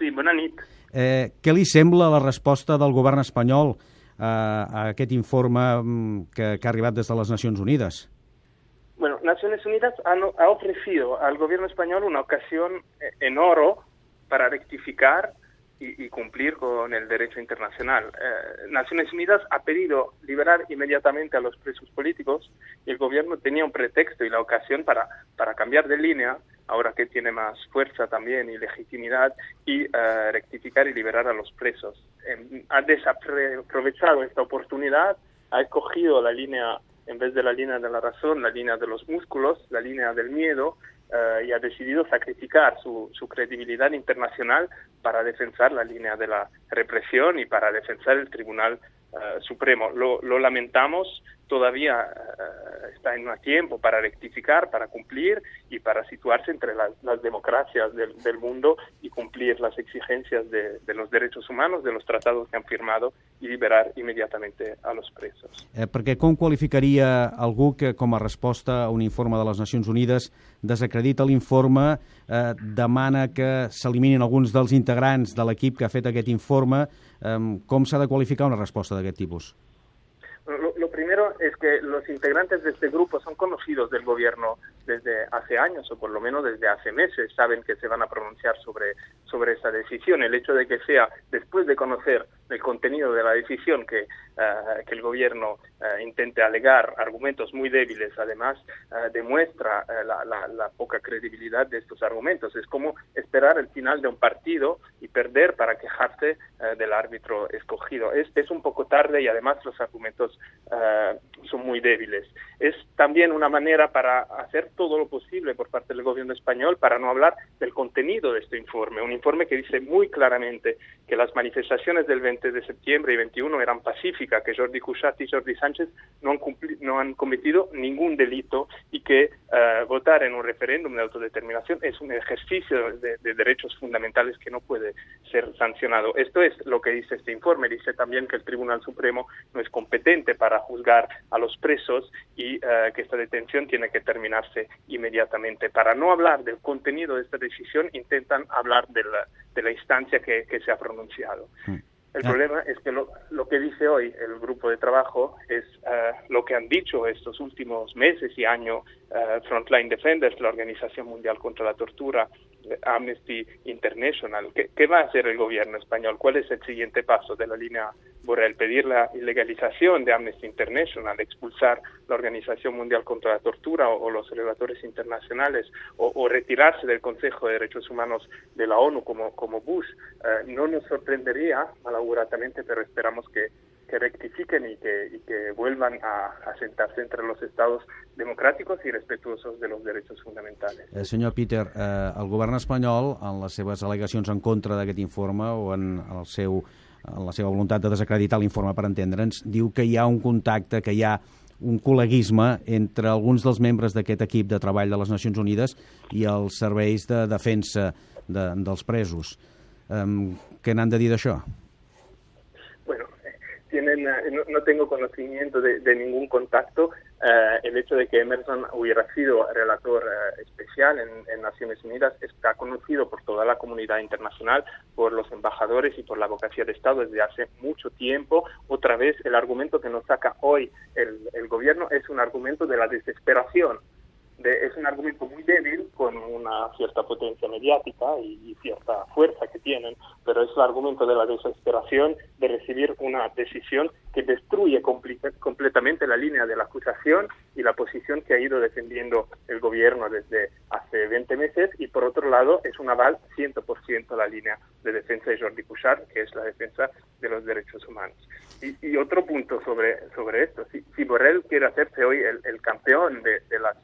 Sí, bona nit. Eh, què li sembla la resposta del govern espanyol eh, a aquest informe mm, que, que ha arribat des de les Nacions Unides? Bueno, Naciones Unidas ha, ha ofrecido al gobierno español una ocasión eh, en oro para rectificar y, cumplir con el derecho internacional. Eh, Naciones Unidas ha pedido liberar inmediatamente a los presos políticos y el gobierno tenía un pretexto y la ocasión para, para cambiar de línea, ahora que tiene más fuerza también y legitimidad, y eh, rectificar y liberar a los presos. Eh, ha desaprovechado esta oportunidad, ha escogido la línea en vez de la línea de la razón, la línea de los músculos, la línea del miedo, uh, y ha decidido sacrificar su, su, credibilidad internacional para defensar la línea de la represión y para defensar el Tribunal uh, Supremo. Lo, lo, lamentamos, todavía uh, está en un tiempo para rectificar, para cumplir y para situarse entre las, las democracias del, del, mundo y cumplir las exigencias de, de, los derechos humanos, de los tratados que han firmado y liberar immediatamente a los presos. Eh, perquè com qualificaria algú que, com a resposta a un informe de les Nacions Unides, desacredita l'informe, eh, demana que s'eliminin alguns dels integrants de l'equip que ha fet aquest informe, eh, com s'ha de qualificar una resposta d'aquest tipus? Primero es que los integrantes de este grupo son conocidos del gobierno desde hace años o por lo menos desde hace meses. Saben que se van a pronunciar sobre, sobre esa decisión. El hecho de que sea después de conocer el contenido de la decisión que, uh, que el gobierno uh, intente alegar argumentos muy débiles, además, uh, demuestra la, la, la, poca credibilidad de estos argumentos. Es como esperar el final de un partido y perder para quejarse del árbitro escogido. Es, es, un poco tarde y además los argumentos son muy débiles. Es también una manera para hacer todo lo posible por parte del gobierno español para no hablar del contenido de este informe. Un informe que dice muy claramente que las manifestaciones del 20 de septiembre y 21 eran pacíficas, que Jordi Cuixart y Jordi Sánchez no han, no han cometido ningún delito y que uh, votar en un referéndum de autodeterminación es un ejercicio de, de, derechos fundamentales que no puede ser sancionado. Esto es lo que dice este informe. Dice también que el Tribunal Supremo no es competente para juzgar a los presos y uh, que esta detención tiene que terminarse inmediatamente. Para no hablar del contenido de esta decisión, intentan hablar de la, de la instancia que, que se ha pronunciado. Mm. El ah. problema es que lo, lo, que dice hoy el grupo de trabajo es uh, lo que han dicho estos últimos meses y años uh, Frontline Defenders, la Organización Mundial contra la Tortura, Amnesty International. ¿Qué, ¿Qué, va a hacer el gobierno español? ¿Cuál es el siguiente paso de la línea Borrell? Pedir la ilegalización de Amnesty International, expulsar la Organización Mundial contra la Tortura o, los relatores internacionales o, retirarse del Consejo de Derechos Humanos de la ONU como, como Bush. Uh, no nos sorprendería, malauguratamente, pero esperamos que que rectifiquen y que, y que vuelvan a, a, sentarse entre los estados democràtics i respetuosos de los derechos fundamentales. Eh, senyor Peter, eh, el govern espanyol, en les seves al·legacions en contra d'aquest informe o en, el seu, en la seva voluntat de desacreditar l'informe, per entendre'ns, diu que hi ha un contacte, que hi ha un col·leguisme entre alguns dels membres d'aquest equip de treball de les Nacions Unides i els serveis de defensa de, dels presos. Um, què n'han de dir d'això? No, no, tengo conocimiento de, ningún contacto. Eh, el hecho de que Emerson hubiera sido relator eh, especial en, en, Naciones Unidas está conocido por toda la comunidad internacional, por los embajadores y por la abogacía de Estado desde hace mucho tiempo. Otra vez, el argumento que nos saca hoy el gobierno es un argumento de la desesperación de, es un argumento muy débil, con una cierta potencia mediática y, y, cierta fuerza que tienen, pero es el argumento de la desesperación de recibir una decisión que destruye completamente la línea de la acusación y la posición que ha ido defendiendo el gobierno desde hace 20 meses y por otro lado es un aval 100% a la línea de defensa de Jordi Cuixart, que es la defensa de los derechos humanos. Y, y otro punto sobre, sobre esto, si, si Borrell quiere hacerse hoy el, el campeón de, de la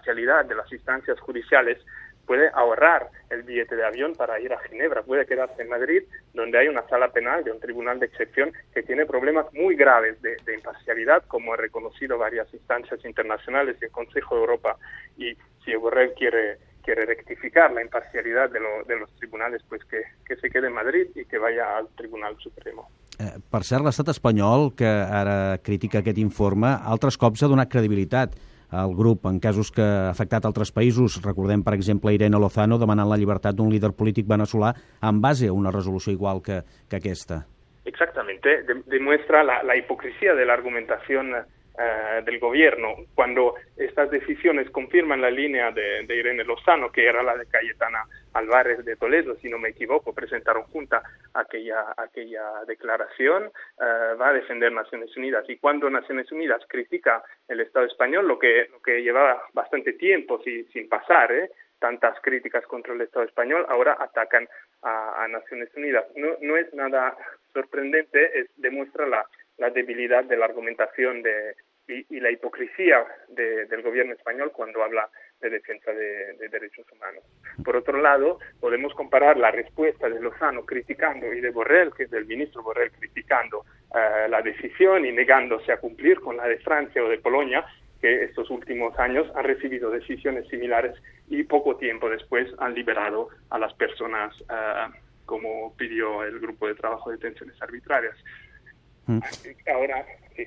imparcialidad de las instancias judiciales, puede ahorrar el billete de avión para ir a Ginebra, puede quedarse en Madrid, donde hay una sala penal de un tribunal de excepción que tiene problemas muy graves de, de imparcialidad, como ha reconocido varias instancias internacionales y el Consejo de Europa. Y si Borrell quiere quiere rectificar la imparcialidad de, lo, de los tribunales, pues que, que se quede en Madrid y que vaya al Tribunal Supremo. Eh, per cert, l'estat espanyol, que ara critica aquest informe, altres cops ha donat credibilitat el grup en casos que ha afectat altres països. Recordem, per exemple, Irene Lozano demanant la llibertat d'un líder polític veneçolà en base a una resolució igual que, que aquesta. Exactamente, de demuestra la, la hipocresía de la argumentación Eh, del gobierno. Cuando estas decisiones confirman la línea de, de, Irene Lozano, que era la de Cayetana Álvarez de Toledo, si no me equivoco, presentaron junta aquella, aquella declaración, eh, va a defender Naciones Unidas. Y cuando Naciones Unidas critica el Estado español, lo que, lo que llevaba bastante tiempo sin, sin pasar, ¿eh? tantas críticas contra el Estado español, ahora atacan a, a Naciones Unidas. No, no es nada sorprendente, es, demuestra la, la debilidad de la argumentación de, y, y la hipocresía de, del gobierno español cuando habla de defensa de, de, derechos humanos. Por otro lado, podemos comparar la respuesta de Lozano criticando y de Borrell, que es del ministro Borrell criticando uh, la decisión y negándose a cumplir con la de Francia o de Polonia, que estos últimos años han recibido decisiones similares y poco tiempo después han liberado a las personas uh, como pidió el grupo de trabajo de detenciones arbitrarias. Mm. Ahora, sí.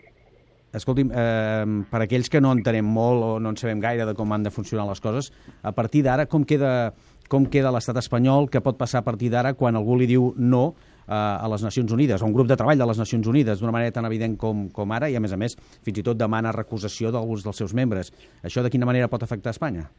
Escolti'm, eh, per aquells que no entenem molt o no en sabem gaire de com han de funcionar les coses, a partir d'ara com queda, com queda l'estat espanyol, què pot passar a partir d'ara quan algú li diu no eh, a les Nacions Unides, a un grup de treball de les Nacions Unides, d'una manera tan evident com, com ara, i a més a més, fins i tot demana recusació d'alguns dels seus membres. Això de quina manera pot afectar Espanya?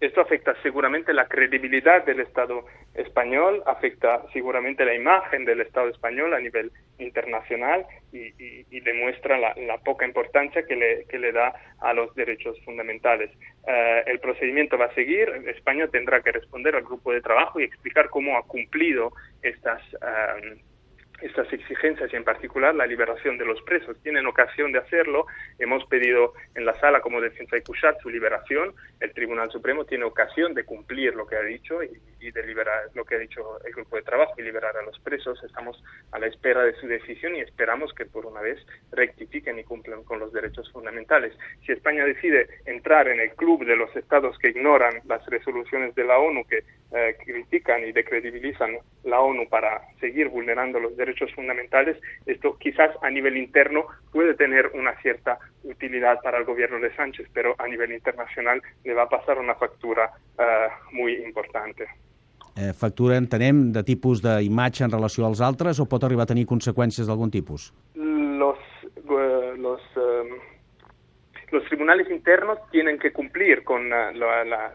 Esto afecta seguramente la credibilidad del Estado español, afecta seguramente la imagen del Estado español a nivel internacional y, y, y demuestra la, la, poca importancia que le, que le, da a los derechos fundamentales. Uh, el procedimiento va a seguir, España tendrá que responder al grupo de trabajo y explicar cómo ha cumplido estas. Uh, estas exigencias y en particular la liberación de los presos. Tienen ocasión de hacerlo. Hemos pedido en la sala como defensa de Cuchat su liberación. El Tribunal Supremo tiene ocasión de cumplir lo que ha dicho y, y, de liberar lo que ha dicho el grupo de trabajo y liberar a los presos. Estamos a la espera de su decisión y esperamos que por una vez rectifiquen y cumplan con los derechos fundamentales. Si España decide entrar en el club de los estados que ignoran las resoluciones de la ONU, que eh, critican y decredibilizan la ONU para seguir vulnerando los derechos fundamentales, esto quizás a nivel interno puede tener una cierta utilidad para el gobierno de Sánchez, pero a nivel internacional le va a pasar una factura eh, muy importante. Eh, factura, entenem, de tipus d'imatge en relació als altres o pot arribar a tenir conseqüències d'algun tipus? Los, uh, los, uh, los tribunales internos tienen que cumplir con la, la,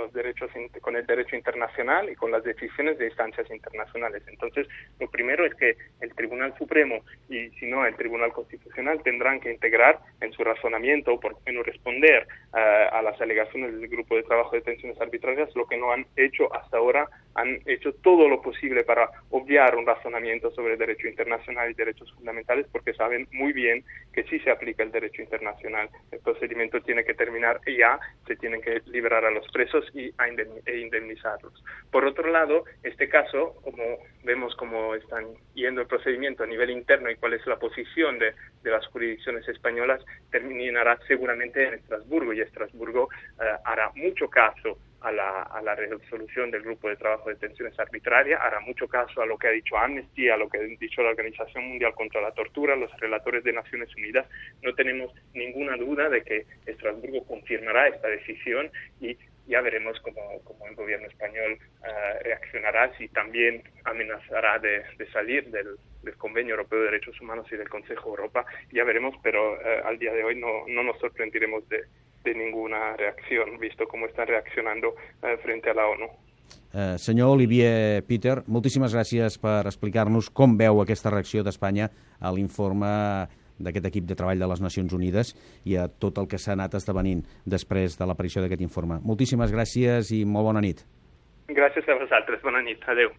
los derechos con el derecho internacional y con las decisiones de instancias internacionales. Entonces, lo primero es que el Tribunal Supremo y si no el Tribunal Constitucional tendrán que integrar en su razonamiento por qué no responder uh, a las alegaciones del grupo de trabajo de detenciones arbitrarias lo que no han hecho hasta ahora han hecho todo lo posible para obviar un razonamiento sobre derecho internacional y derechos fundamentales porque saben muy bien que si se aplica el derecho internacional el procedimiento tiene que terminar ya se tienen que liberar a los presos y a e indemnizarlos. Por otro lado, este caso, como vemos cómo están yendo el procedimiento a nivel interno y cuál es la posición de, de las jurisdicciones españolas, terminará seguramente en Estrasburgo y Estrasburgo eh, hará mucho caso a la, a la, resolución del grupo de trabajo de detenciones arbitrarias, hará mucho caso a lo que ha dicho Amnesty, a lo que ha dicho la Organización Mundial contra la Tortura, los relatores de Naciones Unidas. No tenemos ninguna duda de que Estrasburgo confirmará esta decisión y ya veremos cómo, el gobierno español uh, reaccionará, si también amenazará de, de salir del, del, Convenio Europeo de Derechos Humanos y del Consejo Europa. Ya veremos, pero uh, al día de hoy no, no nos sorprenderemos de, de, ninguna reacción, visto cómo están reaccionando uh, frente a la ONU. Eh, senyor Olivier Peter, moltíssimes gràcies per explicar-nos com veu aquesta reacció d'Espanya a l'informe d'aquest equip de treball de les Nacions Unides i a tot el que s'ha anat esdevenint després de l'aparició d'aquest informe. Moltíssimes gràcies i molt bona nit. Gràcies a vosaltres. Bona nit. Adéu.